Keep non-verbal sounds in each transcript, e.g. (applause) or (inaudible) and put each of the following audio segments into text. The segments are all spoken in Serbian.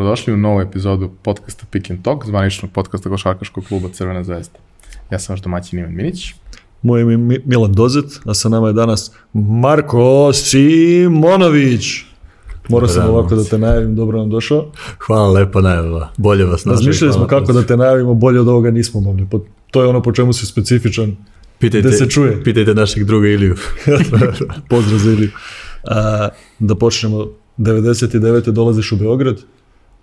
dobrodošli u novu epizodu podcasta Pick and Talk, zvaničnog podcasta Košarkaškog kluba Crvena zvezda. Ja sam vaš domaćin Ivan Minić. Moje ime je Milan Dozet, a sa nama je danas Marko Simonović. Morao sam ovako da te najavim, dobro nam došao. Hvala lepo najava, bolje vas našli. Razmišljali smo kako da te najavimo, bolje od ovoga nismo mogli. To je ono po čemu si specifičan, pitajte, da se čuje. Pitajte našeg druga Iliju. (laughs) Pozdrav za Iliju. A, da počnemo, 99. dolaziš u Beograd,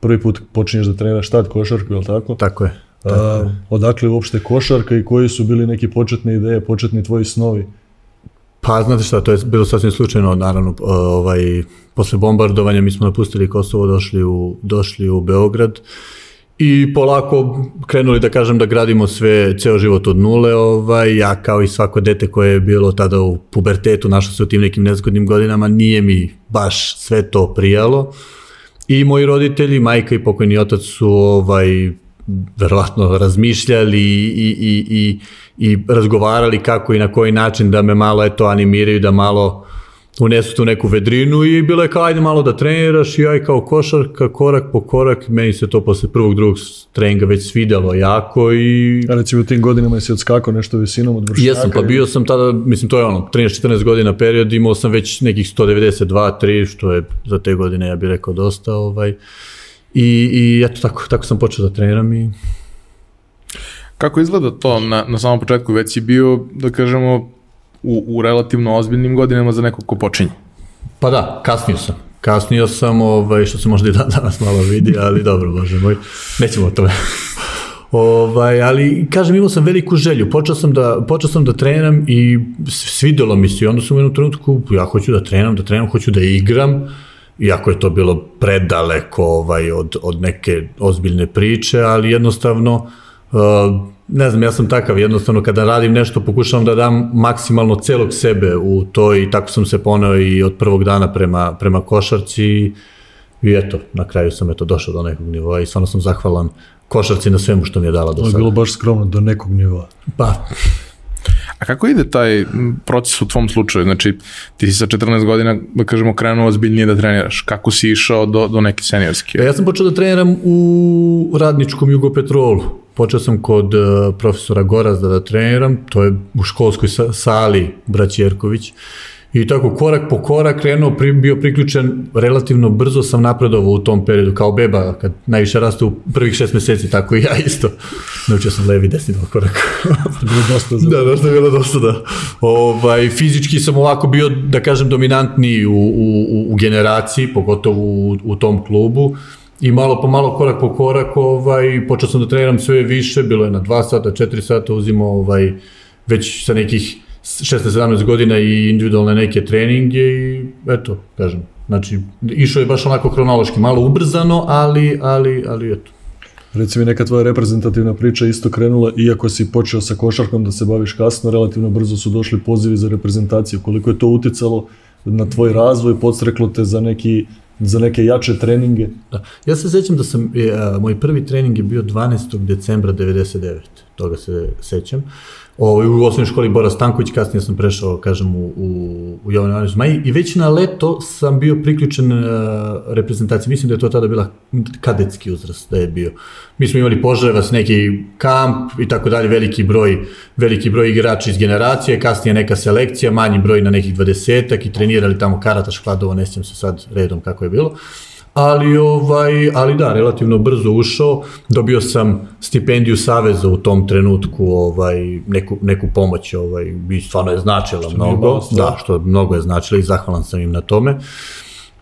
prvi put počinješ da treniraš tad košarku, je li tako? Tako je. Tako A, je. odakle uopšte košarka i koji su bili neki početne ideje, početni tvoji snovi? Pa, znate šta, to je bilo sasvim slučajno, naravno, ovaj, posle bombardovanja mi smo napustili Kosovo, došli u, došli u Beograd i polako krenuli da kažem da gradimo sve, ceo život od nule, ovaj, ja kao i svako dete koje je bilo tada u pubertetu, našao se u tim nekim nezgodnim godinama, nije mi baš sve to prijalo i moji roditelji, majka i pokojni otac su ovaj, verovatno razmišljali i, i, i, i razgovarali kako i na koji način da me malo eto animiraju, da malo unesu tu neku vedrinu i bilo je kao ajde malo da treniraš i aj kao košarka korak po korak, meni se to posle prvog, drugog treninga već svidelo jako i... A recimo u tim godinama si odskakao nešto visinom od vršnjaka? Jesam, pa bio sam tada, mislim to je ono, 13-14 godina period, imao sam već nekih 192-3, što je za te godine ja bih rekao dosta, ovaj, i, i eto tako, tako sam počeo da treniram i... Kako izgleda to na, na samom početku? Već si bio, da kažemo, u, u relativno ozbiljnim godinama za nekog ko počinje. Pa da, kasnio sam. Kasnio sam, ovaj, što se možda i dan danas malo vidi, ali dobro, bože moj, nećemo o tome. (laughs) Ovaj, ali kažem imao sam veliku želju. Počeo sam da počeo sam da treniram i svidelo mi se. I onda sam u jednom trenutku ja hoću da trenam, da trenam, hoću da igram. Iako je to bilo predaleko ovaj od od neke ozbiljne priče, ali jednostavno uh, ne znam, ja sam takav, jednostavno kada radim nešto pokušavam da dam maksimalno celog sebe u to i tako sam se poneo i od prvog dana prema, prema košarci i eto, na kraju sam eto došao do nekog nivoa i stvarno sam zahvalan košarci na svemu što mi je dala do sada. To je bilo baš skromno do nekog nivoa. Pa, A kako ide taj proces u tvom slučaju? Znači, ti si sa 14 godina, da kažemo, krenuo ozbiljnije da treniraš. Kako si išao do, do neke seniorske? Ja sam počeo da treniram u radničkom Jugopetrolu počeo sam kod uh, profesora Gorazda da treniram, to je u školskoj sali Brać Jerković, I tako korak po korak krenuo, bio priključen, relativno brzo sam napredovao u tom periodu, kao beba, kad najviše raste u prvih šest meseci, tako i ja isto. Naučio sam levi, desni dva korak. (laughs) bilo dosta za... Da, dosta bilo dosta, da. Ovaj, fizički sam ovako bio, da kažem, dominantniji u, u, u generaciji, pogotovo u, u tom klubu i malo po malo, korak po korak, ovaj, počeo sam da treniram sve više, bilo je na 2 sata, 4 sata, uzimao ovaj, već sa nekih 16-17 godina i individualne neke treninge i eto, kažem, znači, išao je baš onako kronološki, malo ubrzano, ali, ali, ali eto. Reci mi, neka tvoja reprezentativna priča isto krenula, iako si počeo sa košarkom da se baviš kasno, relativno brzo su došli pozivi za reprezentaciju. Koliko je to uticalo na tvoj razvoj, podstreklo te za neki za neke jače treninge. Da. Ja se sećam da sam, je, a, moj prvi trening je bio 12. decembra 99. Toga se sećam. O, u osnovnoj školi Bora Stanković, kasnije sam prešao, kažem, u, u, u Jovan Ivanović Zmaj i već na leto sam bio priključen uh, reprezentaciji. Mislim da je to tada bila kadetski uzrast da je bio. Mi smo imali Požarevac, neki kamp i tako dalje, veliki broj, veliki broj igrača iz generacije, kasnije neka selekcija, manji broj na nekih dvadesetak i trenirali tamo Karataš, Hladovo, ne se sad redom kako je bilo. Uh, ali ovaj ali da relativno brzo ušao. Dobio sam stipendiju saveza u tom trenutku ovaj neku neku pomoć ovaj bi stvarno je značila što mnogo. da što mnogo je značilo i zahvalan sam im na tome.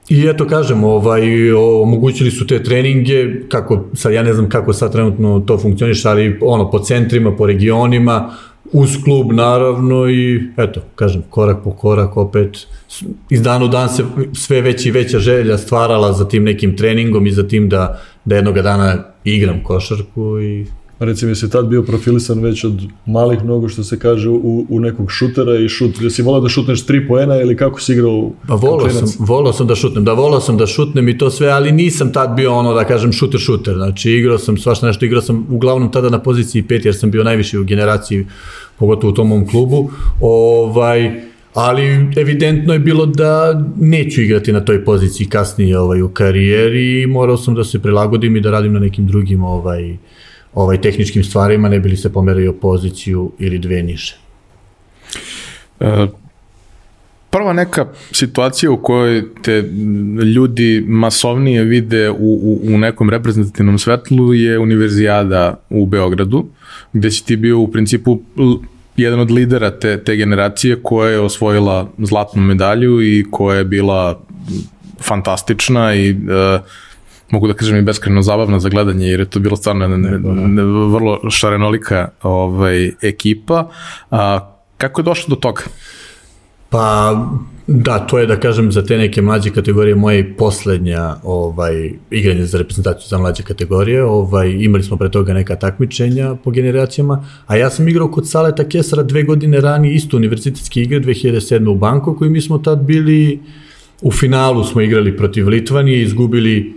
I eto kažem, ovaj, omogućili su te treninge, kako, sad ja ne znam kako sad trenutno to funkcioniš, ali ono, po centrima, po regionima, uz klub naravno i eto, kažem, korak po korak opet iz dana u dan se sve veća i veća želja stvarala za tim nekim treningom i za tim da, da jednoga dana igram košarku i Recimo, jesi tad bio profilisan već od malih nogu, što se kaže, u, u nekog šutera i šut, jesi volao da šutneš tri poena ili kako si igrao? Pa volao sam, volao sam da šutnem, da volao sam da šutnem i to sve, ali nisam tad bio ono, da kažem, šuter šuter, znači igrao sam svašta nešto, igrao sam uglavnom tada na poziciji pet, jer sam bio najviši u generaciji, pogotovo u tom mom klubu, ovaj, ali evidentno je bilo da neću igrati na toj poziciji kasnije ovaj, u karijeri i morao sam da se prilagodim i da radim na nekim drugim ovaj, ovaj tehničkim stvarima, ne bili se pomerio poziciju ili dve niže. E, prva neka situacija u kojoj te ljudi masovnije vide u, u, u nekom reprezentativnom svetlu je univerzijada u Beogradu, gde si ti bio u principu jedan od lidera te, te generacije koja je osvojila zlatnu medalju i koja je bila fantastična i uh, mogu da kažem i beskreno zabavna za gledanje jer je to bilo stvarno ne, ne, ne, vrlo šarenolika ovaj, ekipa. A, kako je došlo do toga? Pa da, to je da kažem za te neke mlađe kategorije moje poslednja ovaj, igranje za reprezentaciju za mlađe kategorije. Ovaj, imali smo pre toga neka takmičenja po generacijama, a ja sam igrao kod Saleta Kesara dve godine ranije isto univerzitetske igre 2007. u Bankoku i mi smo tad bili u finalu smo igrali protiv Litvanije, izgubili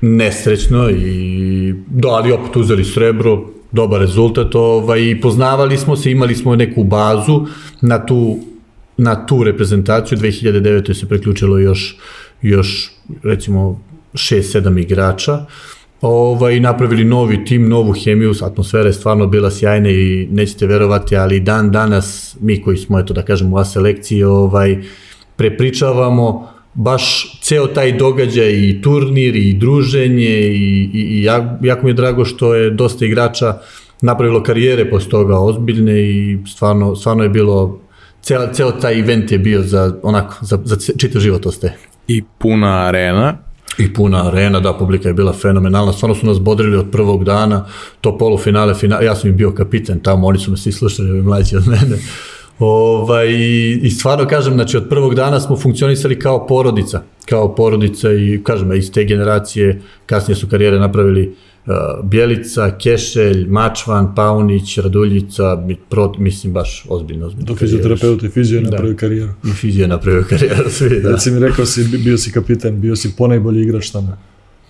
nesrećno i da, ali opet uzeli srebro, dobar rezultat, ovaj, i poznavali smo se, imali smo neku bazu na tu, na tu reprezentaciju, 2009. se preključilo još, još recimo 6-7 igrača, ovaj, napravili novi tim, novu hemiju, atmosfera je stvarno bila sjajna i nećete verovati, ali dan danas mi koji smo, eto da kažem, u A selekciji, ovaj, prepričavamo baš ceo taj događaj i turnir i druženje i, i, i jako mi je drago što je dosta igrača napravilo karijere posle toga ozbiljne i stvarno, stvarno je bilo ceo, ceo taj event je bio za onako za, za čitav život ostaje. I puna arena, I puna arena, da, publika je bila fenomenalna, stvarno su nas bodrili od prvog dana, to polufinale, finale, ja sam im bio kapiten tamo, oni su me svi slušali, mlađi od mene, Ovaj, I stvarno kažem, znači od prvog dana smo funkcionisali kao porodica, kao porodica i kažem, iz te generacije kasnije su karijere napravili uh, Bjelica, Kešelj, Mačvan, Paunić, Raduljica, pro, mislim baš ozbiljno, ozbiljno. Do fizioterapeuta i fizio je da. napravio da. karijeru. I fizio je napravio karijeru, svi, da. Reci mi rekao si, bio si kapitan, bio si ponajbolji igrač tamo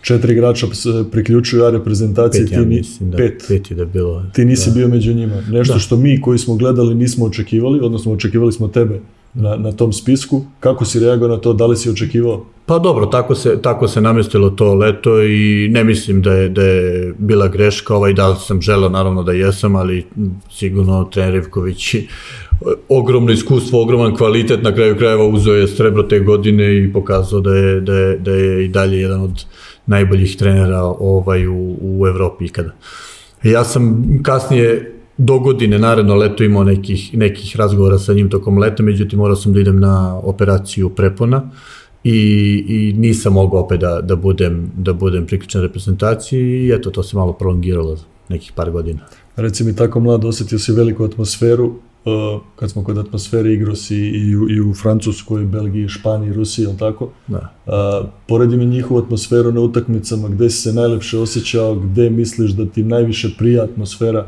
četiri igrača priključuju A reprezentacije, pet, ti ja mislim, da, pet. pet je da bilo. Ti nisi da. bio među njima. Nešto da. što mi koji smo gledali nismo očekivali, odnosno očekivali smo tebe na, na tom spisku. Kako si reagovao na to? Da li si očekivao? Pa dobro, tako se, tako se namestilo to leto i ne mislim da je, da je bila greška, ovaj, da sam želeo naravno da jesam, ali sigurno trener Rivković ogromno iskustvo, ogroman kvalitet, na kraju krajeva uzeo je srebro te godine i pokazao da je, da je, da je i dalje jedan od najboljih trenera ovaj u, u Evropi ikada. Ja sam kasnije do godine, naredno leto imao nekih, nekih razgovora sa njim tokom leta, međutim morao sam da idem na operaciju prepona i, i nisam mogao opet da, da, budem, da budem priključen reprezentaciji i eto, to se malo prolongiralo nekih par godina. Reci mi, tako mlad, osetio si veliku atmosferu, uh, kad smo kod atmosfere igro si i u, i u Francuskoj, Belgiji, Španiji, Rusiji, je tako? Da. Uh, poredi mi njihovu atmosferu na utakmicama, gde si se najlepše osjećao, gde misliš da ti najviše prija atmosfera,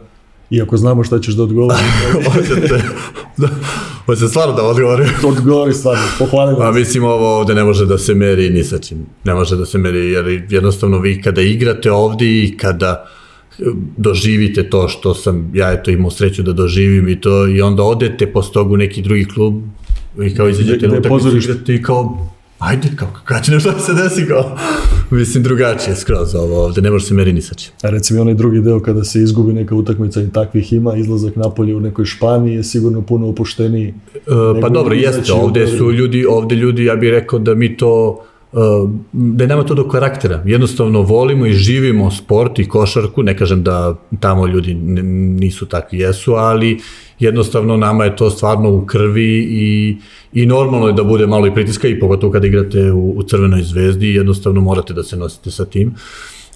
iako znamo šta ćeš da odgovori. (laughs) Hoćete, da, hoće stvarno da odgovori. (laughs) odgovori stvarno, pohvali Pa mislim ovo ovde ne može da se meri ni sa čim. Ne može da se meri jer jednostavno vi kada igrate ovde i kada doživite to što sam ja eto imao sreću da doživim i to i onda odete posle toga u neki drugi klub i kao izađete na utakmicu igrate i kao ajde, kao, kada će nešto (laughs) da se desi, kao, mislim, drugačije skroz ovo ovde, ne može se meri ni. A reci mi onaj drugi deo kada se izgubi neka utakmica i takvih ima, izlazak napolje u nekoj Španiji je sigurno puno opušteniji. E, pa dobro, jeste, ovde su ljudi, ovde ljudi, ja bih rekao da mi to da je nama to do karaktera. Jednostavno volimo i živimo sport i košarku, ne kažem da tamo ljudi nisu takvi jesu, ali jednostavno nama je to stvarno u krvi i, i normalno je da bude malo i pritiska i pogotovo kada igrate u, u Crvenoj zvezdi, jednostavno morate da se nosite sa tim.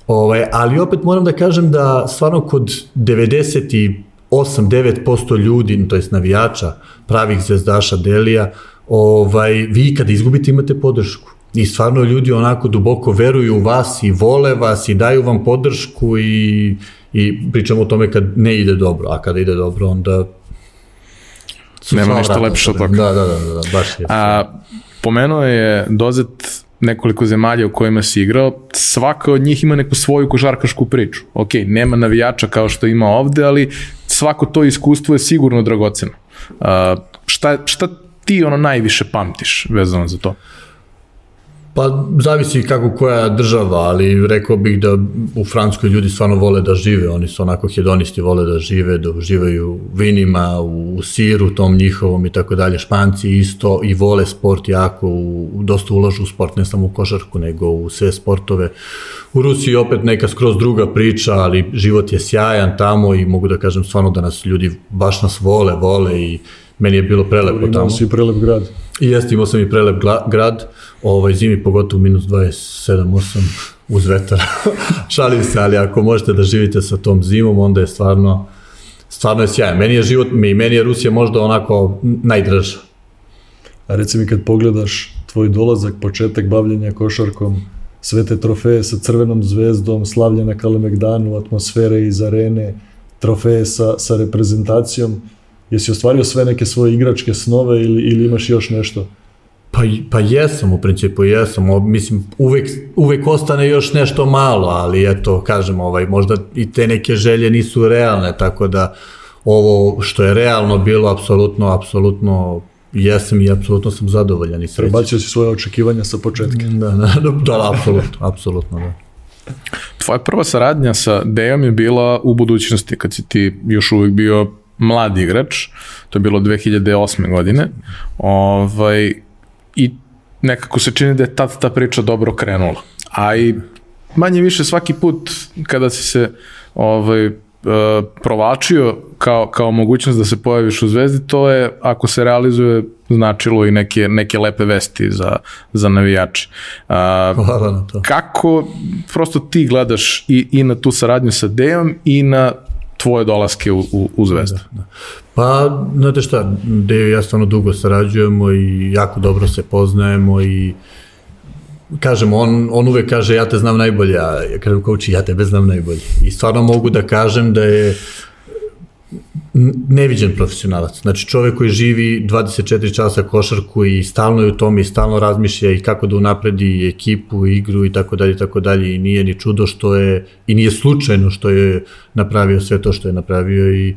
Ovaj, ali opet moram da kažem da stvarno kod 98-9% ljudi, to jest navijača, pravih zvezdaša Delija, ovaj, vi kada izgubite imate podršku i stvarno ljudi onako duboko veruju u vas i vole vas i daju vam podršku i, i pričamo o tome kad ne ide dobro, a kada ide dobro onda Nema ništa lepše od toga. Da, da, da, da, baš je. A, pomenuo je Dozet nekoliko zemalja u kojima si igrao, svaka od njih ima neku svoju košarkašku priču. Ok, nema navijača kao što ima ovde, ali svako to iskustvo je sigurno dragoceno. Uh, šta, šta ti ono najviše pamtiš vezano za to? Pa zavisi kako koja država, ali rekao bih da u Francuskoj ljudi stvarno vole da žive, oni su onako hedonisti, vole da žive, da uživaju u vinima, u, siru tom njihovom i tako dalje. Španci isto i vole sport jako, u, dosta ulažu u sport, ne samo u košarku, nego u sve sportove. U Rusiji opet neka skroz druga priča, ali život je sjajan tamo i mogu da kažem stvarno da nas ljudi baš nas vole, vole i meni je bilo prelepo Imao tamo. si prelep grad. I jeste, imao sam i prelep grad, ovaj, zimi pogotovo minus 27-8 uz vetar. (laughs) Šalim se, ali ako možete da živite sa tom zimom, onda je stvarno, stvarno je sjajan. Meni je život, mi, meni je Rusija možda onako najdraža. A reci mi kad pogledaš tvoj dolazak, početak bavljenja košarkom, sve te trofeje sa crvenom zvezdom, slavlje na Kalemegdanu, atmosfere iz arene, trofeje sa, sa reprezentacijom, jesi ostvario sve neke svoje igračke snove ili, ili imaš još nešto? Pa, pa jesam, u principu jesam. O, mislim, uvek, uvek ostane još nešto malo, ali eto, kažem, ovaj, možda i te neke želje nisu realne, tako da ovo što je realno bilo, apsolutno, apsolutno jesam i apsolutno sam zadovoljan i srećan. Prebacio si svoje očekivanja sa početka. Da, da, da, da, apsolutno, apsolutno, da. Tvoja prva saradnja sa Dejom je bila u budućnosti, kad si ti još uvijek bio mlad igrač, to je bilo 2008. godine, ovaj, i nekako se čini da je tad ta priča dobro krenula. A i manje više svaki put kada si se ovaj, provlačio kao, kao mogućnost da se pojaviš u Zvezdi, to je, ako se realizuje, značilo i neke, neke lepe vesti za, za navijače. A, Hvala na to. Kako prosto ti gledaš i, i na tu saradnju sa Dejom i na tvoje dolaske u, u, u Zvezdu? Da, da. Pa, znate šta, Dejo i ja stvarno dugo sarađujemo i jako dobro se poznajemo i kažem, on, on uvek kaže ja te znam najbolje, a ja kažem coach ja tebe znam najbolje. I stvarno mogu da kažem da je neviđen profesionalac. Znači čovek koji živi 24 časa košarku i stalno je u tome i stalno razmišlja i kako da unapredi ekipu, igru i tako dalje i tako dalje i nije ni čudo što je i nije slučajno što je napravio sve to što je napravio i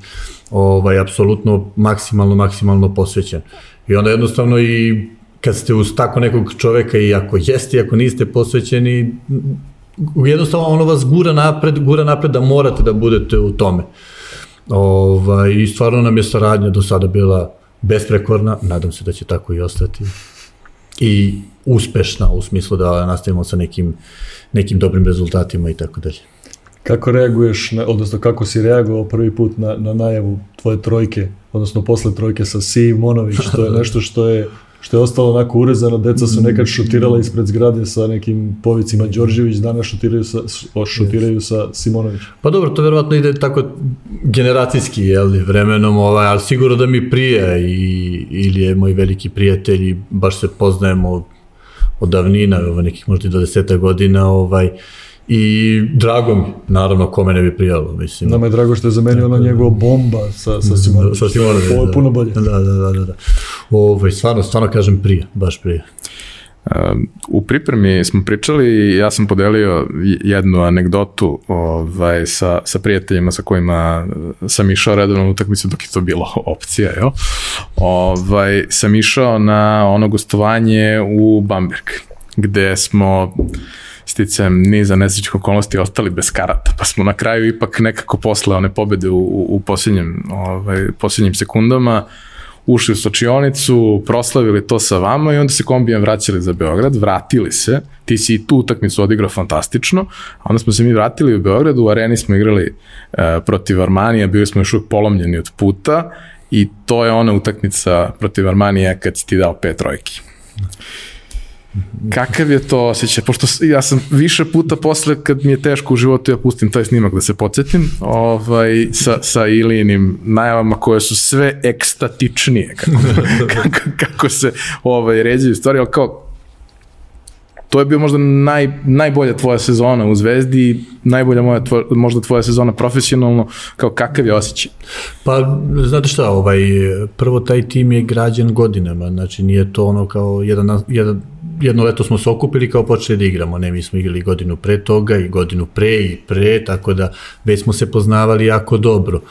ovaj apsolutno maksimalno maksimalno posvećen. I onda jednostavno i kad ste uz tako nekog čoveka i ako jeste i ako niste posvećeni jednostavno ono vas gura napred, gura napred da morate da budete u tome. Ovaj, I stvarno nam je saradnja do sada bila besprekorna, nadam se da će tako i ostati. I uspešna u smislu da nastavimo sa nekim, nekim dobrim rezultatima i tako dalje. Kako reaguješ, na, odnosno kako si reagovao prvi put na, na najavu tvoje trojke, odnosno posle trojke sa Si Monović, to je (laughs) nešto što je što je ostalo onako urezano, deca su nekad šutirala ispred zgrade sa nekim povicima Đorđević, danas šutiraju sa, šutiraju sa Simonović. Pa dobro, to verovatno ide tako generacijski, jel, vremenom, ovaj, ali sigurno da mi prije i, ili je moj veliki prijatelj i baš se poznajemo od davnina, ovaj, nekih možda i do deseta godina, ovaj, I drago mi, naravno, kome ne bi prijalo, mislim. Nama je drago što je zamenio ona njegova bomba sa, sa Simonovićem. Sa Simonovićem, Ovo je da. puno bolje. Da, da, da, da. Ovaj, stvarno, stvarno kažem prije, baš prije. U pripremi smo pričali ja sam podelio jednu anegdotu ovaj, sa, sa prijateljima sa kojima sam išao redovno na utakmicu dok je to bilo (laughs) opcija, jel? Ovaj, sam išao na ono gostovanje u Bamberg, gde smo sticam niza nesrećnih okolnosti ostali bez karata, pa smo na kraju ipak nekako posle one pobede u, u, u posljednjem, ovaj, posljednjim sekundama ušli u sočionicu, proslavili to sa vama i onda se kombijem vraćali za Beograd, vratili se, ti si i tu utakmicu odigrao fantastično, a onda smo se mi vratili u Beograd, u areni smo igrali e, protiv Armanija, bili smo još uvijek polomljeni od puta i to je ona utakmica protiv Armanija kad si ti dao pet trojki. Kakav je to osjećaj? Pošto ja sam više puta posle, kad mi je teško u životu, ja pustim taj snimak da se podsjetim, ovaj, sa, sa Ilijinim najavama koje su sve ekstatičnije, kako, (laughs) kako, kako se ovaj, ređaju stvari, ali kao, to je bio možda naj, najbolja tvoja sezona u Zvezdi, najbolja moja tvoja, možda tvoja sezona profesionalno, kao kakav je osjećaj? Pa, znate šta, ovaj, prvo taj tim je građen godinama, znači nije to ono kao jedan, jedan jedno leto smo se okupili kao počeli da igramo, ne, mi smo igrali godinu pre toga i godinu pre i pre, tako da već smo se poznavali jako dobro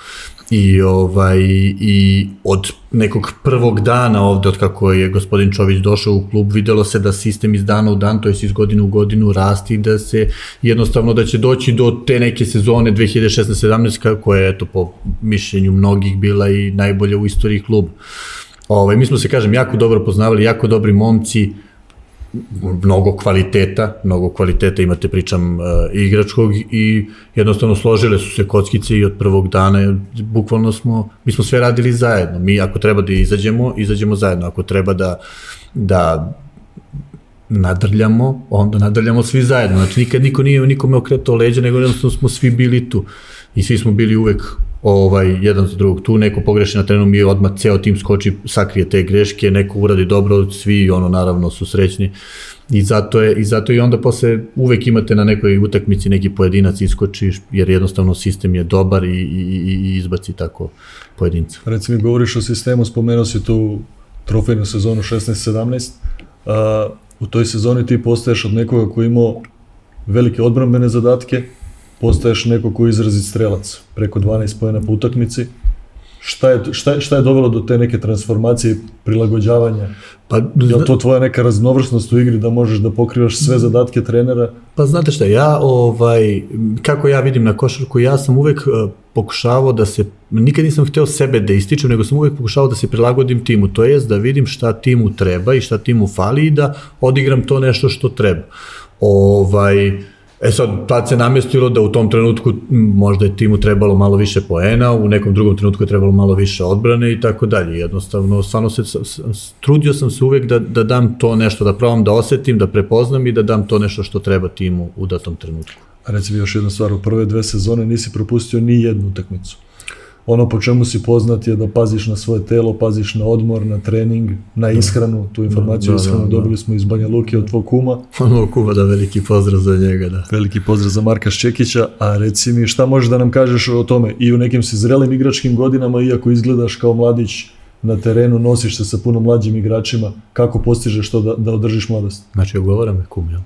i ovaj i od nekog prvog dana ovde od kako je gospodin Čović došao u klub videlo se da sistem iz dana u dan to jest iz godine u godinu rasti da se jednostavno da će doći do te neke sezone 2016-17 kako je eto po mišljenju mnogih bila i najbolja u istoriji kluba. Ovaj mi smo se kažem jako dobro poznavali, jako dobri momci, mnogo kvaliteta, mnogo kvaliteta imate pričam uh, igračkog i jednostavno složile su se kockice i od prvog dana bukvalno smo, mi smo sve radili zajedno. Mi ako treba da izađemo, izađemo zajedno. Ako treba da, da nadrljamo, onda nadrljamo svi zajedno. Znači nikad niko nije nikome okretao leđa, nego jednostavno smo svi bili tu. I svi smo bili uvek ovaj, jedan za drugog. Tu neko pogreši na trenu, mi odmah ceo tim skoči, sakrije te greške, neko uradi dobro, svi ono naravno su srećni. I zato je i zato i onda posle uvek imate na nekoj utakmici neki pojedinac iskoči jer jednostavno sistem je dobar i, i, i izbaci tako pojedinca. Reci mi, govoriš o sistemu, spomenuo si tu trofejnu sezonu 16-17. Uh, u toj sezoni ti postaješ od nekoga koji imao velike odbrambene zadatke, postaješ neko ko je izrazit strelac, preko 12 pojena po utakmici. Šta je, šta, šta je dovelo do te neke transformacije, prilagođavanja? Pa, je to tvoja neka raznovrsnost u igri da možeš da pokrivaš sve zadatke trenera? Pa znate šta, ja, ovaj, kako ja vidim na košarku, ja sam uvek uh, pokušavao da se, nikad nisam hteo sebe da ističem, nego sam uvek pokušavao da se prilagodim timu, to jest da vidim šta timu treba i šta timu fali i da odigram to nešto što treba. Ovaj, E sad, tad se namestilo da u tom trenutku možda je timu trebalo malo više poena, u nekom drugom trenutku je trebalo malo više odbrane i tako dalje. Jednostavno, stvarno se, trudio sam se uvek da, da dam to nešto, da probam da osetim, da prepoznam i da dam to nešto što treba timu u datom trenutku. A reci mi još jedna stvar, u prve dve sezone nisi propustio ni jednu utakmicu ono po čemu si poznat je da paziš na svoje telo, paziš na odmor, na trening, na ishranu, tu informaciju da, da, ishranu da, da. dobili smo iz Banja Luke od tvog kuma. (laughs) Ono kuma, da, veliki pozdrav za njega, da. Veliki pozdrav za Marka Ščekića, a reci mi šta možeš da nam kažeš o tome i u nekim si zrelim igračkim godinama, iako izgledaš kao mladić na terenu, nosiš se sa puno mlađim igračima, kako postižeš to da, da održiš mladost? Znači, ogovara me kum, jel?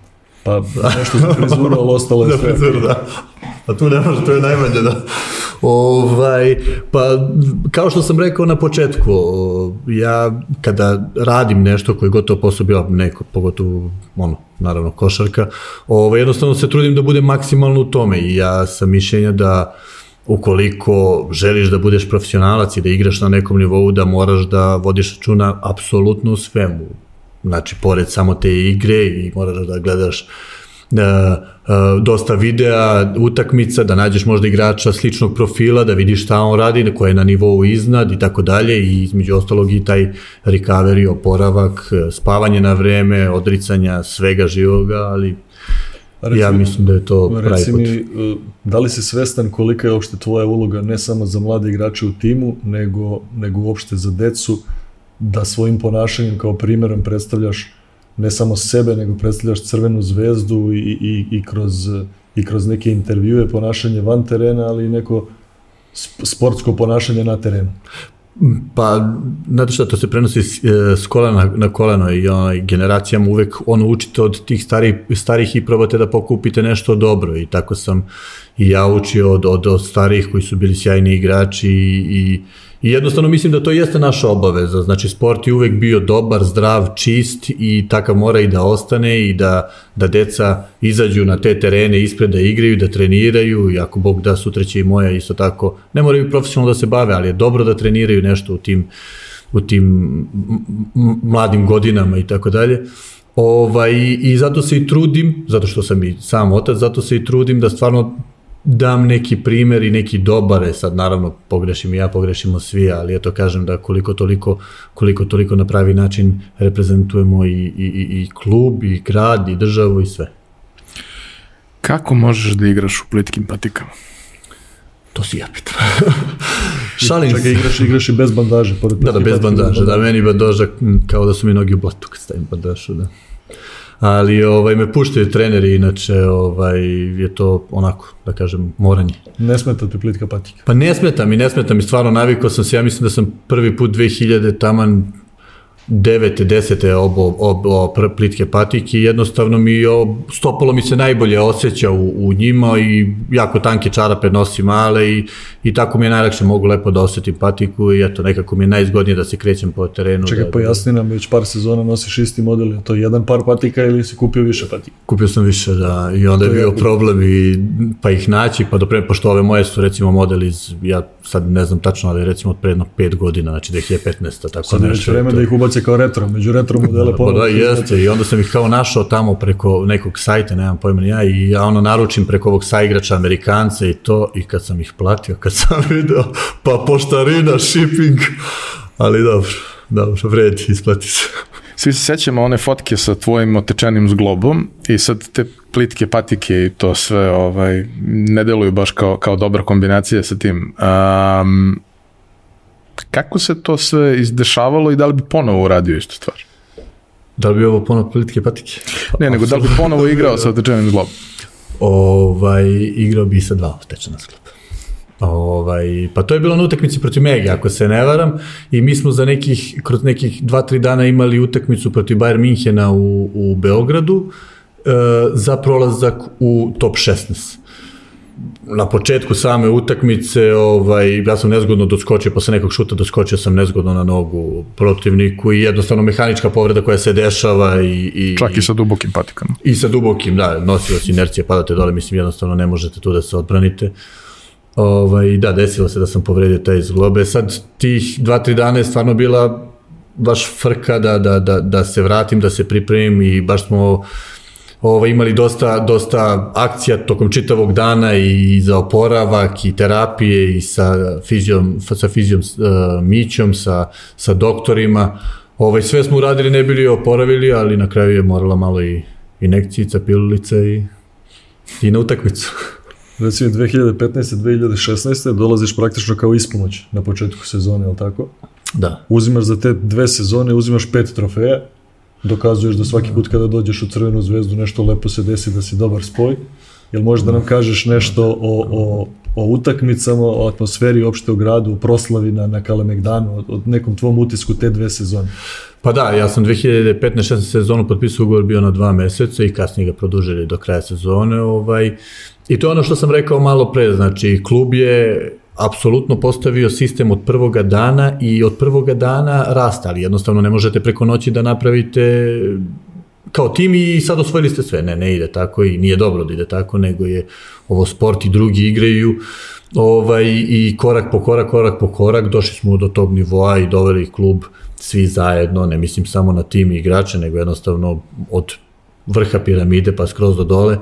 Pa (laughs) nešto za frizuru, ali ostalo je sve. Frizuru, da. A tu ne može, to je najmanje, da. Ovaj, pa, kao što sam rekao na početku, ja kada radim nešto koje gotovo posao bio neko, pogotovo ono, naravno košarka, ovaj, jednostavno se trudim da budem maksimalno u tome i ja sam mišljenja da ukoliko želiš da budeš profesionalac i da igraš na nekom nivou, da moraš da vodiš računa apsolutno u svemu. Znači, pored samo te igre i moraš da gledaš da, dosta videa, utakmica, da nađeš možda igrača sličnog profila, da vidiš šta on radi, koje je na nivou iznad i tako dalje i između ostalog i taj recovery, oporavak, spavanje na vreme, odricanja svega živoga, ali Reci, ja mislim da je to pravi put. mi, da li si svestan kolika je uopšte tvoja uloga ne samo za mlade igrače u timu, nego, nego uopšte za decu, da svojim ponašanjem kao primjerom predstavljaš ne samo sebe, nego predstavljaš crvenu zvezdu i, i, i, kroz, i kroz neke intervjue, ponašanje van terena, ali i neko sportsko ponašanje na terenu. Pa, znate šta, to se prenosi s, e, s kolena na koleno i onaj, generacijama uvek ono učite od tih starih, starih i probate da pokupite nešto dobro i tako sam i ja učio od, od, od starih koji su bili sjajni igrači i, i I jednostavno mislim da to jeste naša obaveza. Znači, sport je uvek bio dobar, zdrav, čist i takav mora i da ostane i da, da deca izađu na te terene ispred da igraju, da treniraju i ako Bog da sutra će i moja isto tako. Ne moraju profesionalno da se bave, ali je dobro da treniraju nešto u tim, u tim mladim godinama i tako dalje. Ovaj, I zato se i trudim, zato što sam i sam otac, zato se i trudim da stvarno dam neki primer i neki dobar, e sad naravno pogrešim i ja, pogrešimo svi, ali eto kažem da koliko toliko, koliko toliko na pravi način reprezentujemo i, i, i klub, i grad, i državu i sve. Kako možeš da igraš u plitkim patikama? To si ja pitam. (laughs) Šalim Čekaj, igraš, igraš i bez bandaže. Pored da, da, bez bandaže. Da, meni bandaža kao da su mi nogi u blatu kad stavim bandažu, da ali ovaj me puštaju treneri inače ovaj je to onako da kažem moranje. Ne smeta ti plitka patika. Pa ne smeta mi, ne smeta mi stvarno navikao sam se ja mislim da sam prvi put 2000 taman devete, desete obo, obo plitke patike i jednostavno mi o, stopalo mi se najbolje osjeća u, u njima i jako tanke čarape nosim male i, i tako mi je najlakše mogu lepo da osetim patiku i eto nekako mi je najzgodnije da se krećem po terenu. Čekaj, da, pojasni nam, već par sezona nosiš isti model, je to jedan par patika ili si kupio više patika? Kupio sam više, da, i onda je To je bio problem i, pa ih naći, pa dopre, pošto ove moje su recimo model iz, ja sad ne znam tačno, ali recimo od pre jedno pet godina, znači 2015. Tako Sad je već vreme da ih ubace kao retro, među retro modele Pa ponovno. da, jeste, i onda sam ih kao našao tamo preko nekog sajta, nemam pojma ni ja, i ja ono naručim preko ovog saigrača Amerikanca i to, i kad sam ih platio, kad sam (laughs) video, pa poštarina, shipping, ali dobro, dobro, vredi, isplati se. Svi se sećamo one fotke sa tvojim otečenim zglobom i sad te plitke patike i to sve ovaj, ne deluju baš kao, kao dobra kombinacija sa tim. Um, kako se to sve izdešavalo i da li bi ponovo uradio istu stvar? Da li bi ovo ponovno politike patike? Ne, nego da li bi ponovo igrao sa otečenim zglobom? ovaj, igrao bi sa dva otečena sklopa. Ovaj, pa to je bilo na utakmici protiv Mege, ako se ne varam, i mi smo za nekih, kroz nekih 2-3 dana imali utakmicu protiv Bayern Minhena u, u Beogradu e, za prolazak u top 16 na početku same utakmice, ovaj, ja sam nezgodno doskočio, posle nekog šuta doskočio sam nezgodno na nogu protivniku i jednostavno mehanička povreda koja se dešava i, i, Čak i sa dubokim patikama. I sa dubokim, da, nosilac inercije, padate dole, mislim, jednostavno ne možete tu da se odbranite. Ovaj, da, desilo se da sam povredio taj zglobe. Sad, tih dva, tri dana je stvarno bila baš frka da, da, da, da se vratim, da se pripremim i baš smo ovaj, imali dosta, dosta akcija tokom čitavog dana i za oporavak i terapije i sa fizijom, sa fizijom uh, Mićom, sa, sa doktorima. Ovaj, sve smo uradili, ne bili oporavili, ali na kraju je morala malo i inekcijica, pilulica i, i na utakmicu. (laughs) Recimo 2015-2016 dolaziš praktično kao ispomoć na početku sezone, je li tako? Da. Uzimaš za te dve sezone, uzimaš pet trofeja, dokazuješ da svaki put kada dođeš u Crvenu zvezdu nešto lepo se desi, da si dobar spoj. Jel možeš da nam kažeš nešto o, o, o utakmicama, o atmosferi uopšte u gradu, o proslavi na, na Kalemegdanu, o, o nekom tvom utisku te dve sezone? Pa da, ja sam 2015-16 sezonu potpisao ugovor bio na dva meseca i kasnije ga produžili do kraja sezone. Ovaj, I to je ono što sam rekao malo pre, znači klub je apsolutno postavio sistem od prvoga dana i od prvoga dana rasta, ali jednostavno ne možete preko noći da napravite kao tim i sad osvojili ste sve. Ne, ne ide tako i nije dobro da ide tako, nego je ovo sport i drugi igraju ovaj, i korak po korak, korak po korak došli smo do tog nivoa i doveli klub svi zajedno, ne mislim samo na tim i igrače, nego jednostavno od vrha piramide pa skroz do dole,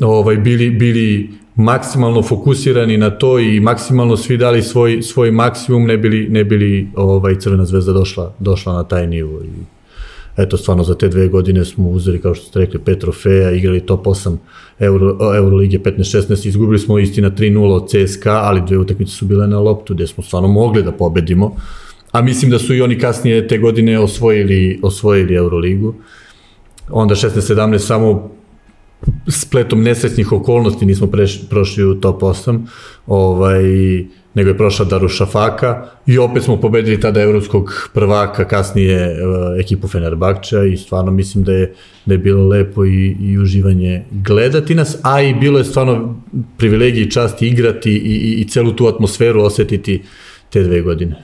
ovaj, bili, bili maksimalno fokusirani na to i maksimalno svi dali svoj, svoj maksimum, ne bili, ne bili ovaj, Crvena zvezda došla, došla na taj nivo. I, eto, stvarno za te dve godine smo uzeli, kao što ste rekli, pet trofeja, igrali top 8 Euro, Euroligije 15-16, izgubili smo istina 3-0 od CSKA, ali dve utakmice su bile na loptu, gde smo stvarno mogli da pobedimo. A mislim da su i oni kasnije te godine osvojili, osvojili Euroligu. Onda 16-17 samo spletom nesrećnih okolnosti nismo preš, prošli u top 8, ovaj, nego je prošla Darušafaka i opet smo pobedili tada evropskog prvaka, kasnije uh, ekipu Fenerbahča i stvarno mislim da je, da je bilo lepo i, i uživanje gledati nas, a i bilo je stvarno privilegije i čast igrati i, i, i celu tu atmosferu osetiti te dve godine.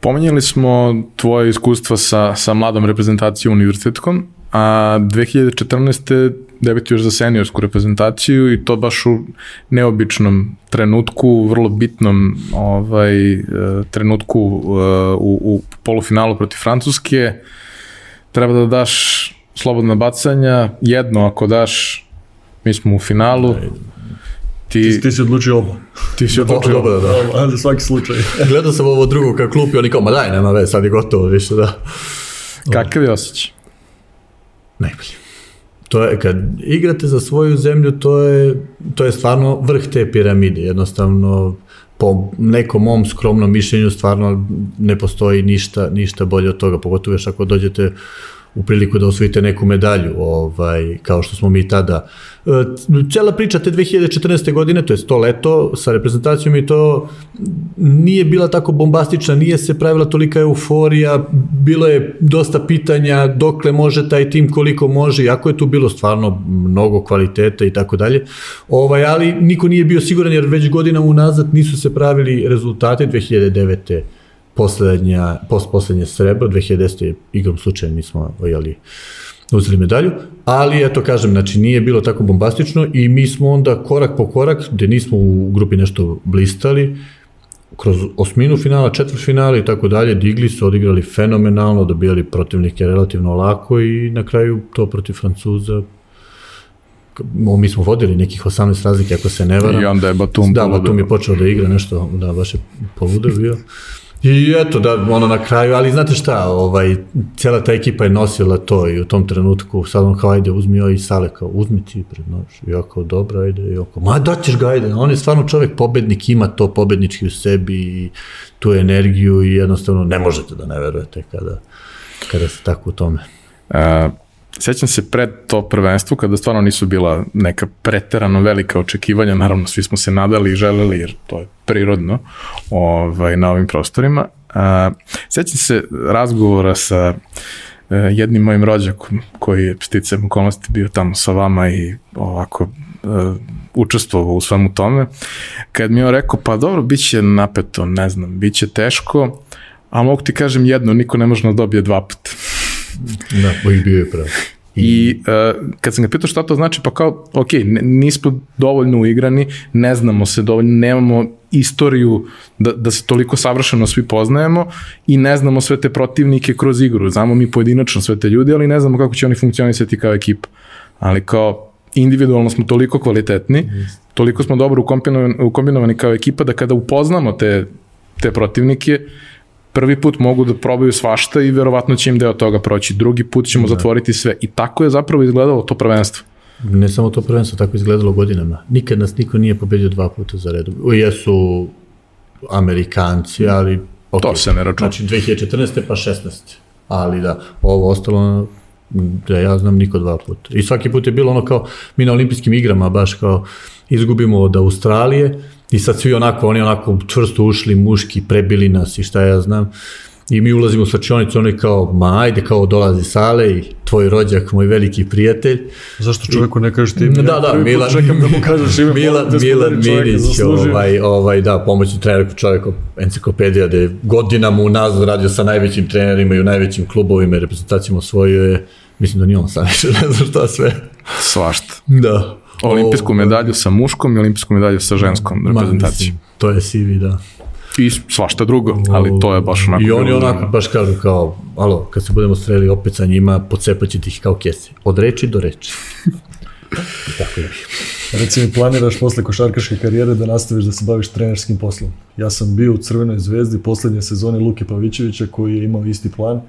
Pomenjali smo tvoje iskustva sa, sa mladom reprezentacijom univerzitetskom, a 2014. debituješ za seniorsku reprezentaciju i to baš u neobičnom trenutku, vrlo bitnom ovaj, e, trenutku uh, u, u polufinalu protiv Francuske. Treba da daš slobodna bacanja, jedno ako daš, mi smo u finalu. Ti, Ti, ti si odlučio oba. ti si odlučio. Dobro, da. Oba, za svaki slučaj. (laughs) Gledao sam ovo drugo kao klup i oni kao, ma daj, nema ve, sad je gotovo više, da. Kakav je osjećaj? Najbolje. To je, kad igrate za svoju zemlju, to je, to je stvarno vrh te piramide. Jednostavno, po nekom mom skromnom mišljenju, stvarno ne postoji ništa, ništa bolje od toga. Pogotovo još ako dođete u priliku da osvojite neku medalju, ovaj, kao što smo mi tada. E, Cela priča te 2014. godine, to je to leto sa reprezentacijom i to nije bila tako bombastična, nije se pravila tolika euforija, bilo je dosta pitanja dokle može taj tim, koliko može, jako je tu bilo stvarno mnogo kvaliteta i tako dalje, ovaj, ali niko nije bio siguran jer već godina unazad nisu se pravili rezultate 2009 poslednja, post poslednje srebro, 2010. igrom slučajem mi smo jeli, uzeli medalju, ali eto kažem, znači nije bilo tako bombastično i mi smo onda korak po korak, gde nismo u grupi nešto blistali, kroz osminu finala, četvrt finala i tako dalje, digli su, odigrali fenomenalno, dobijali protivnike relativno lako i na kraju to protiv Francuza mi smo vodili nekih 18 razlike ako se ne varam. I onda je Batum Da, Batum je počeo da igra nešto, da, baš je poludeo bio. I eto, da, ono na kraju, ali znate šta, ovaj, cela ta ekipa je nosila to i u tom trenutku, sad on kao, ajde, uzmi joj i Sale, kao, uzmi ti pred nož. I ja kao, dobro, ajde, i oko, ma daćeš ga, ajde. On je stvarno čovek pobednik, ima to pobednički u sebi i tu energiju i jednostavno ne možete da ne verujete kada, kada ste tako u tome. Uh, Sećam se pred to prvenstvo kada stvarno nisu bila neka preterano velika očekivanja, naravno svi smo se nadali i želeli jer to je prirodno ovaj, na ovim prostorima. A, sećam se razgovora sa e, jednim mojim rođakom koji je sticajem okolnosti bio tamo sa vama i ovako e, učestvovao u svemu tome, kad mi je on rekao, pa dobro, bit će napeto, ne znam, bit će teško, a mogu ti kažem jedno, niko ne može da dobije dva puta. Da, i bio je pravo. I uh, kad sam ga pitao šta to znači, pa kao, ok, nismo dovoljno uigrani, ne znamo se dovoljno, nemamo istoriju da, da se toliko savršeno svi poznajemo i ne znamo sve te protivnike kroz igru. Znamo mi pojedinačno sve te ljudi, ali ne znamo kako će oni funkcionisati kao ekipa. Ali kao individualno smo toliko kvalitetni, toliko smo dobro ukombinovani, ukombinovani kao ekipa da kada upoznamo te, te protivnike, prvi put mogu da probaju svašta i verovatno će im deo toga proći. Drugi put ćemo da. zatvoriti sve. I tako je zapravo izgledalo to prvenstvo. Ne samo to prvenstvo, tako izgledalo godinama. Nikad nas niko nije pobedio dva puta za redom. Jesu Amerikanci, ali... Okay. To se ne računa. Znači 2014. pa 16. Ali da, ovo ostalo da ja znam niko dva puta. I svaki put je bilo ono kao, mi na olimpijskim igrama baš kao izgubimo od Australije, I sad svi onako, oni onako čvrsto ušli, muški, prebili nas i šta ja znam. I mi ulazimo u svačionicu, oni kao, ma ajde, kao dolazi Sale i tvoj rođak, moj veliki prijatelj. Zašto čoveku ne kažeš ti Da, da, Milan, čekam da mu kažeš ime. Milan, Milan Minić, ovaj, ovaj, da, pomoćni trener čovjek enciklopedija, da je godinama unazad radio sa najvećim trenerima i u najvećim klubovima i reprezentacijama osvojio je, mislim da nije on sam više, ne znam šta sve. Svašta. Da, Olimpijsku medalju sa muškom i olimpijsku medalju sa ženskom reprezentacijom. To je CV, da. I svašta drugo, ali to je baš onako... I oni onako baš kažu kao, alo, kad se budemo streli opet sa njima, pocepaće ih kao kese. Od reči do reči. (laughs) tako je. Reci mi, planiraš posle košarkaške karijere da nastaviš da se baviš trenerskim poslom? Ja sam bio u Crvenoj zvezdi poslednje sezone Luke Pavićevića koji je imao isti plan.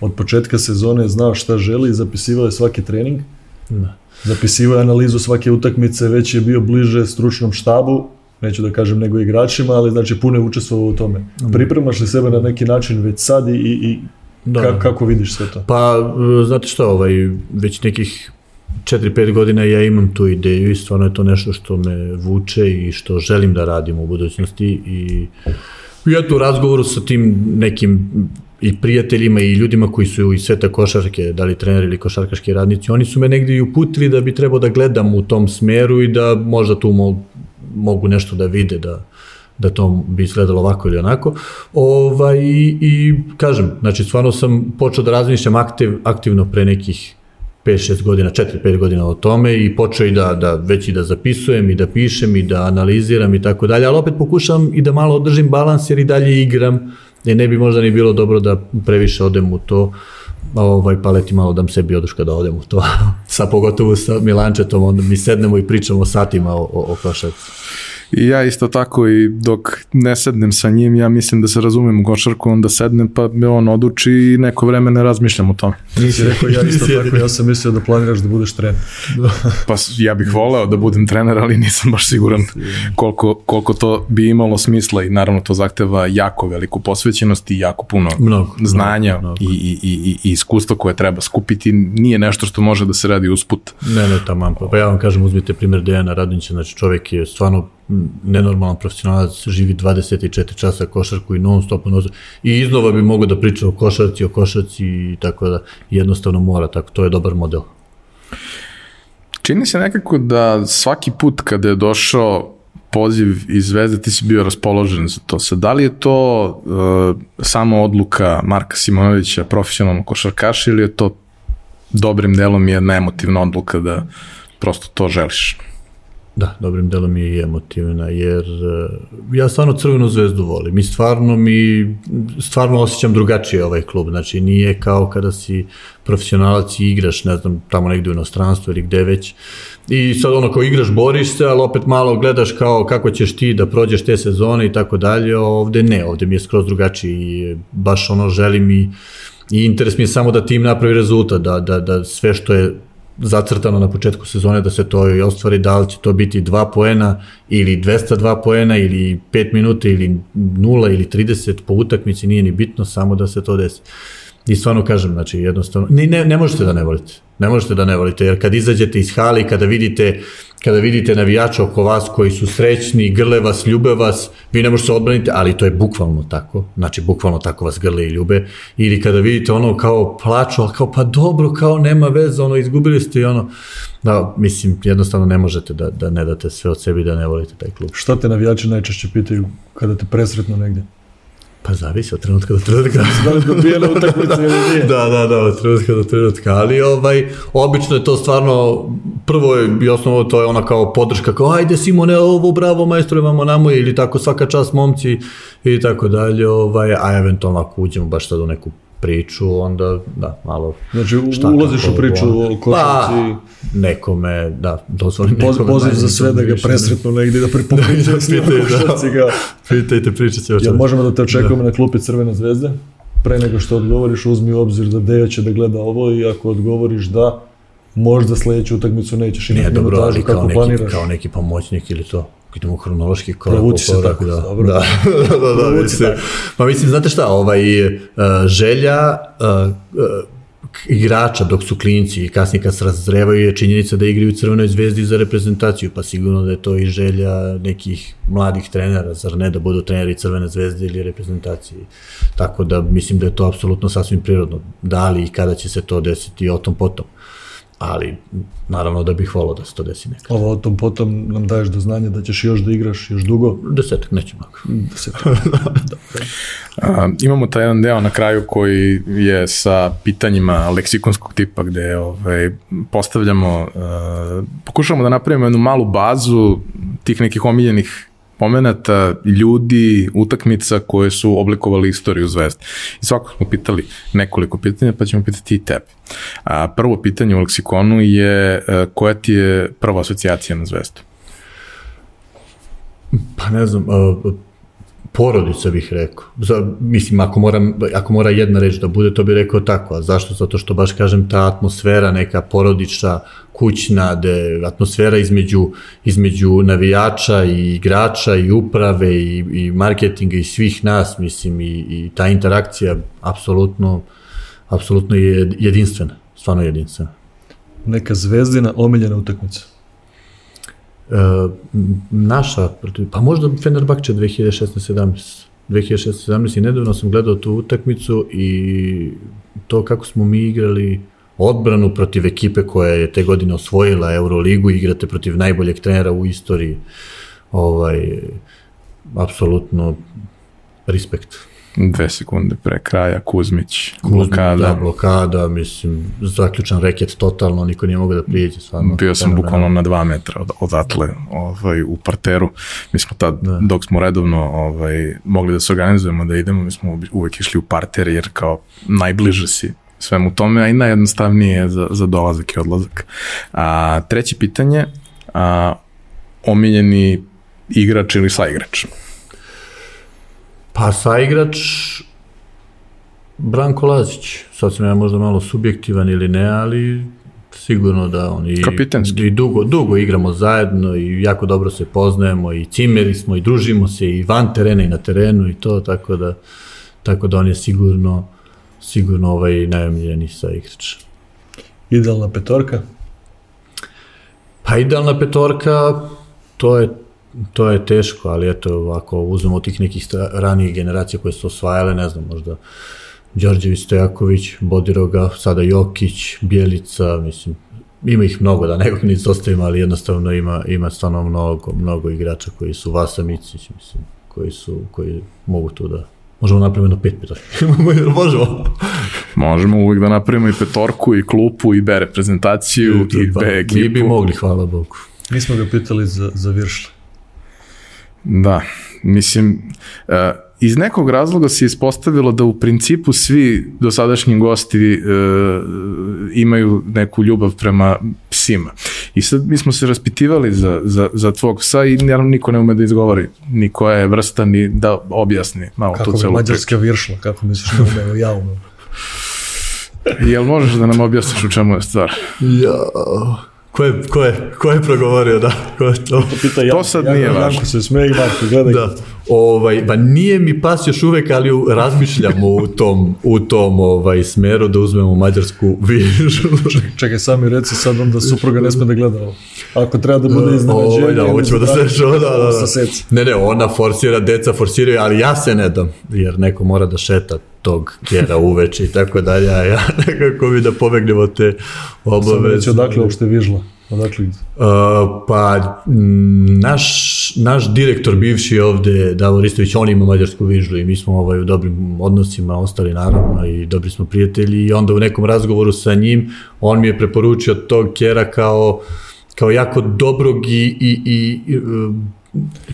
Od početka sezone je znao šta želi i zapisivao je svaki trening. Da zapisivao je analizu svake utakmice, već je bio bliže stručnom štabu, neću da kažem nego igračima, ali znači puno je učestvovao u tome. Pripremaš li sebe na neki način već sad i, i da. Ka, kako vidiš sve to? Pa, znate šta, ovaj, već nekih 4-5 godina ja imam tu ideju i stvarno je to nešto što me vuče i što želim da radim u budućnosti i ja tu razgovoru sa tim nekim i prijateljima i ljudima koji su iz sveta košarke, da li treneri ili košarkaški radnici, oni su me negde i uputili da bi trebao da gledam u tom smeru i da možda tu mogu, mogu nešto da vide, da, da to bi izgledalo ovako ili onako. Ovaj, i, I kažem, znači stvarno sam počeo da razmišljam aktiv, aktivno pre nekih 5-6 godina, 4-5 godina o tome i počeo i da, da već i da zapisujem i da pišem i da analiziram i tako dalje, ali opet pokušam i da malo održim balans jer i dalje igram, jer ne bi možda ni bilo dobro da previše odem u to, ovaj, pa leti malo dam sebi oduška da odem u to, (laughs) sa pogotovo sa Milančetom, onda mi sednemo i pričamo satima o, o, o košarci. I ja isto tako i dok ne sednem sa njim, ja mislim da se razumem u košarku, onda sednem pa me on oduči i neko vreme ne razmišljam o tome. Nisi rekao ja isto tako, ja sam mislio da planiraš da budeš trener. (laughs) Pa ja bih voleo da budem trener, ali nisam baš siguran koliko, koliko to bi imalo smisla i naravno to zahteva jako veliku posvećenost i jako puno Mnogo, znanja mnogo, I, i, i, i iskustva koje treba skupiti. Nije nešto što može da se radi usput. Ne, ne, tamo. Pa, ja vam kažem, uzmite primjer Dejana Radonjića, znači čovjek je stvarno nenormalan profesionalac, živi 24 časa košarku i non stop non stop. I iznova bi mogao da priča o košarci, o košarci i tako da jednostavno mora, tako to je dobar model. Čini se nekako da svaki put kada je došao poziv iz Zvezde, ti si bio raspoložen za to. Sad, da li je to uh, samo odluka Marka Simonovića, profesionalnog košarkaša, ili je to dobrim delom jedna emotivna odluka da prosto to želiš? Da, dobrim delom je i emotivna, jer uh, ja stvarno Crvenu zvezdu volim i stvarno mi, stvarno osjećam drugačije ovaj klub, znači nije kao kada si profesionalac i igraš, ne znam, tamo negde u inostranstvu ili gde već, i sad ono kao igraš, boriš se, ali opet malo gledaš kao kako ćeš ti da prođeš te sezone i tako dalje, ovde ne, ovde mi je skroz drugačiji baš ono želim i, i interes mi je samo da tim napravi rezultat, da, da, da sve što je zacrtano na početku sezone da se to i ostvari, da li će to biti 2 poena ili 202 poena ili 5 minuta ili 0 ili 30 po utakmici, nije ni bitno, samo da se to desi. I stvarno kažem, znači jednostavno, ne, ne, ne možete da ne volite. Ne možete da ne volite, jer kad izađete iz hali, kada vidite, kada vidite navijača oko vas koji su srećni, grle vas, ljube vas, vi ne možete se odbraniti, ali to je bukvalno tako. Znači, bukvalno tako vas grle i ljube. Ili kada vidite ono kao plaču, ali kao pa dobro, kao nema veze, ono izgubili ste i ono, da, mislim, jednostavno ne možete da, da ne date sve od sebi da ne volite taj klub. Šta te navijači najčešće pitaju kada te presretnu negdje? Pa zavisi od trenutka do trenutka. (laughs) Da li dobijene utakmice ili nije? da, da, da, od trenutka do trenutka, ali ovaj, obično je to stvarno, prvo je i osnovno to je ona kao podrška, kao ajde Simone, ovo bravo majstore vamo namo, ili tako svaka čast momci i tako dalje, ovaj, a eventualno ako uđemo baš sad u neku priču, onda da, malo... Znači ulaziš u priču o košarci, Pa, nekome, da, dozvolim poz, nekome. poziv za sve da ga presretnu negdje, da s njim o Pitaj, da. košarci ga. Pitajte, o Jel možemo da te očekujemo na klupi Crvene zvezde? Pre nego što odgovoriš, uzmi u obzir da Deja će da gleda ovo i ako odgovoriš da, možda sledeću utakmicu nećeš imati minutažu kako neki, planiraš. kao neki pomoćnik ili to. Idemo hronološki korak Provuci se tako, da. dobro. Da, da, da, da, mislim, tako. pa mislim, znate šta, ovaj, uh, želja uh, k- igrača dok su klinci i kasnije kad se razrevaju je činjenica da igraju u Crvenoj zvezdi za reprezentaciju, pa sigurno da je to i želja nekih mladih trenera, zar ne da budu treneri Crvene zvezde ili reprezentacije. Tako da mislim da je to apsolutno sasvim prirodno. Da li i kada će se to desiti o tom potom. Ali naravno da bih volao da se to desi nekad. Ovo o tom potom nam daješ do znanja da ćeš još da igraš još dugo. Desetak, neće mnogo. Deset. (laughs) A, imamo taj jedan deo na kraju koji je sa pitanjima leksikonskog tipa gde ovaj, postavljamo, uh, pokušavamo da napravimo jednu malu bazu tih nekih omiljenih pomenata, ljudi, utakmica koje su oblikovali istoriju zvezde. I svakog smo pitali nekoliko pitanja, pa ćemo pitati i tebe. A, prvo pitanje u leksikonu je uh, koja ti je prva asocijacija na zvezdu? Pa ne znam, uh, porodica bih rekao. Za, mislim, ako, moram, ako mora jedna reč da bude, to bih rekao tako. A zašto? Zato što baš kažem ta atmosfera, neka porodična, kućna, de, atmosfera između, između navijača i igrača i uprave i, i marketinga i svih nas, mislim, i, i ta interakcija apsolutno, apsolutno je jedinstvena. Stvarno jedinstvena. Neka zvezdina omiljena utakmica. E, m, naša, pa možda Fenerbahče 2016-17. 2016-17 i nedavno sam gledao tu utakmicu i to kako smo mi igrali odbranu protiv ekipe koja je te godine osvojila Euroligu, igrate protiv najboljeg trenera u istoriji. Ovaj, apsolutno respekt. Dve sekunde pre kraja, Kuzmić, Blokada. blokada. Da, blokada, mislim, zaključan reket totalno, niko nije mogao da prijeđe. Stvarno, Bio sam fenomenalno. bukvalno na dva metra od, odatle ovaj, u parteru. Mi smo tad, da. dok smo redovno ovaj, mogli da se organizujemo, da idemo, mi smo uvek išli u parter jer kao najbliže si svemu tome, a i najjednostavnije je za, za dolazak i odlazak. A, treće pitanje, a, omiljeni igrač ili saigrač? Pa saigrač Branko Lazić. Sad sam ja možda malo subjektivan ili ne, ali sigurno da on i, Kapitenski. i dugo, dugo igramo zajedno i jako dobro se poznajemo i cimeri smo i družimo se i van terena i na terenu i to, tako da, tako da on je sigurno sigurno ovaj najomiljeniji saigrač. Idealna petorka? Pa idealna petorka, to je to je teško, ali eto, ako uzmemo tih nekih ranijih generacija koje su osvajale, ne znam, možda Đorđević Stojaković, Bodiroga, sada Jokić, Bjelica, mislim, ima ih mnogo, da (laughs) nekog ne izostavim, ali jednostavno ima, ima stvarno mnogo, mnogo igrača koji su Vasa Micić, mislim, koji su, koji mogu tu da Možemo napraviti na pet petorki. (laughs) Možemo. Možemo uvijek da napravimo i petorku, i klupu, i B reprezentaciju, i B ekipu. Mi bi mogli, hvala Bogu. Nismo ga pitali za, za Viršle. Da, mislim, uh, iz nekog razloga se ispostavilo da u principu svi dosadašnji gosti uh, imaju neku ljubav prema psima. I sad mi smo se raspitivali za, za, za tvog psa i naravno niko ne ume da izgovori ni koja je vrsta, ni da objasni malo Kako tu bi celu mađarska Viršla, kako misliš ne umeo, ja umeo. priču. Jel možeš da nam objasniš u čemu je stvar? Ja, ko je, ko je, ko je progovorio, da, ko je to? Pita Janko, sad Janko, nije Janko važno. se smeje i Marko, gledaj. Da. Ovaj, ba nije mi pas još uvek, ali u- razmišljamo u tom, u tom ovaj, smeru da uzmemo mađarsku vižu. (laughs) Čekaj, sami reci sad onda supruga ne sme da gleda ovo. Ako treba da bude iznenađenje... Ovaj, da, ovo ćemo da se rešava, da, da, da. Ne, ne, ona forsira, deca forsiraju, ali ja se ne dam, jer neko mora da šeta tog kjera uveče i tako dalje, a ja (laughs) nekako mi da pobegnemo od te obaveze. reći odakle uopšte Vižla. Odakle ide? Uh, pa naš, naš direktor bivši ovde, Davor Istović, on ima mađarsku vižlu i mi smo ovaj, u dobrim odnosima ostali naravno i dobri smo prijatelji i onda u nekom razgovoru sa njim on mi je preporučio tog kjera kao, kao jako dobrog i, i, i, i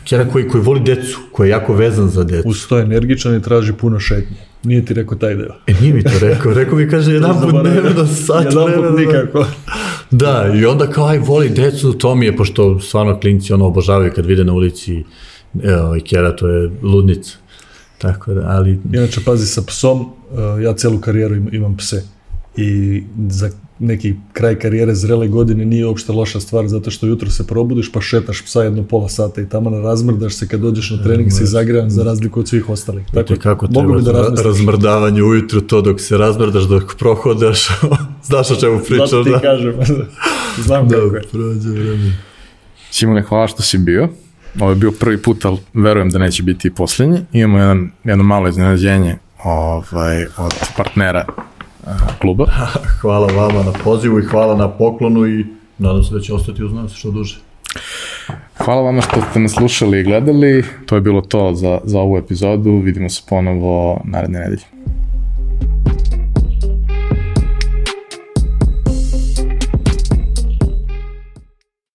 kjera koji, koji voli decu, koji je jako vezan za decu. Uz to je energičan i traži puno šetnje. Nije ti rekao taj deo. E, nije mi to rekao, rekao mi kaže jedan put dnevno, sat Jedan vremena. put da- nikako. Da, i onda kao aj voli decu, to mi je, pošto stvarno klinci ono obožavaju kad vide na ulici evo, i kjera, to je ludnica. Tako da, ali Inače, pazi, sa psom, uh, ja celu karijeru im- imam pse. I za neki kraj karijere zrele godine nije uopšte loša stvar, zato što jutro se probudiš pa šetaš psa jedno pola sata i tamo razmrdaš se kad dođeš na trening si zagrevan za razliku od svih ostalih. Tako, kako mogu bi da ra- razmisliš. razmrdavanje ujutru, to dok se razmrdaš, dok prohodaš, (laughs) znaš o čemu pričam, Zato ti da? kažem, (laughs) znam kako Da, je. prođe vreme. Simone, hvala što si bio. Ovo je bio prvi put, ali verujem da neće biti i poslednji. Imamo jedan, jedno malo iznenađenje ovaj, od partnera kluba. (laughs) Hvala vama na pozivu i hvala na poklonu i nadam se da će ostati uz nas što duže. Hvala vama što ste nas slušali i gledali. To je bilo to za, za ovu epizodu. Vidimo se ponovo naredne nedelje.